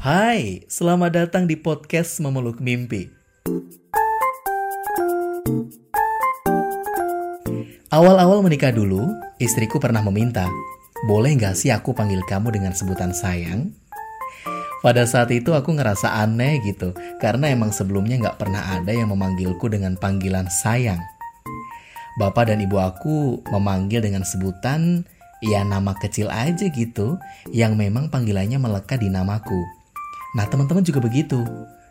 Hai, selamat datang di podcast Memeluk Mimpi. Awal-awal menikah dulu, istriku pernah meminta, boleh nggak sih aku panggil kamu dengan sebutan sayang? Pada saat itu aku ngerasa aneh gitu, karena emang sebelumnya nggak pernah ada yang memanggilku dengan panggilan sayang. Bapak dan ibu aku memanggil dengan sebutan ya nama kecil aja gitu yang memang panggilannya melekat di namaku. Nah, teman-teman juga begitu.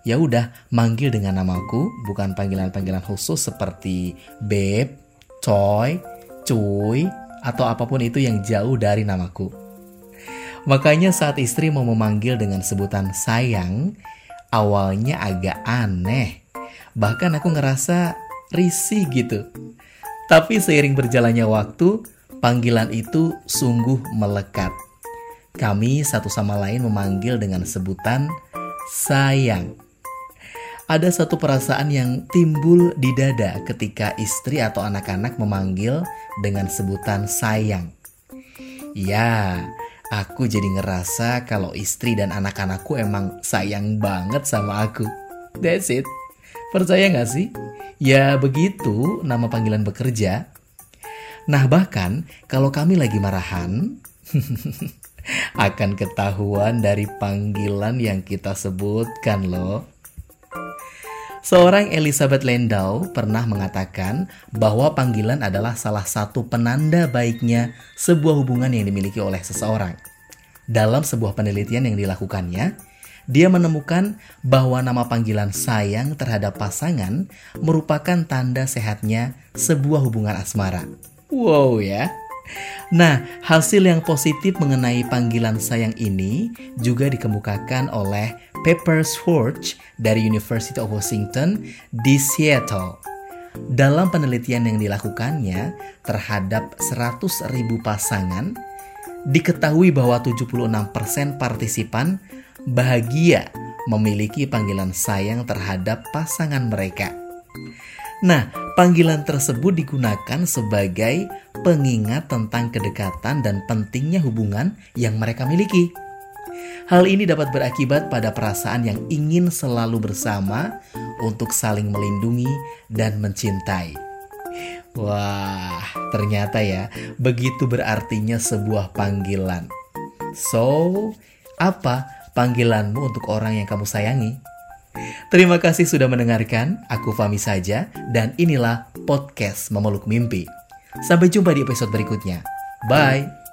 Ya udah, manggil dengan namaku, bukan panggilan-panggilan khusus seperti beb, coy, cuy, atau apa pun itu yang jauh dari namaku. Makanya saat istri mau memanggil dengan sebutan sayang, awalnya agak aneh. Bahkan aku ngerasa risih gitu. Tapi seiring berjalannya waktu, panggilan itu sungguh melekat. Kami satu sama lain memanggil dengan sebutan sayang. Ada satu perasaan yang timbul di dada ketika istri atau anak-anak memanggil dengan sebutan sayang. Ya, aku jadi ngerasa kalau istri dan anak-anakku emang sayang banget sama aku. That's it. Percaya gak sih? Ya begitu nama panggilan bekerja. Nah bahkan kalau kami lagi marahan, akan ketahuan dari panggilan yang kita sebutkan loh. Seorang Elizabeth Landau pernah mengatakan bahwa panggilan adalah salah satu penanda baiknya sebuah hubungan yang dimiliki oleh seseorang. Dalam sebuah penelitian yang dilakukannya, dia menemukan bahwa nama panggilan sayang terhadap pasangan merupakan tanda sehatnya sebuah hubungan asmara. Wow ya. Nah, hasil yang positif mengenai panggilan sayang ini juga dikemukakan oleh Pepper Schwartz dari University of Washington di Seattle. Dalam penelitian yang dilakukannya terhadap 100.000 pasangan, diketahui bahwa 76% partisipan bahagia memiliki panggilan sayang terhadap pasangan mereka. Nah, panggilan tersebut digunakan sebagai pengingat tentang kedekatan dan pentingnya hubungan yang mereka miliki. Hal ini dapat berakibat pada perasaan yang ingin selalu bersama untuk saling melindungi dan mencintai. Wah, ternyata ya, begitu berartinya sebuah panggilan. So, apa panggilanmu untuk orang yang kamu sayangi. Terima kasih sudah mendengarkan, aku Fami saja, dan inilah podcast Memeluk Mimpi. Sampai jumpa di episode berikutnya. Bye!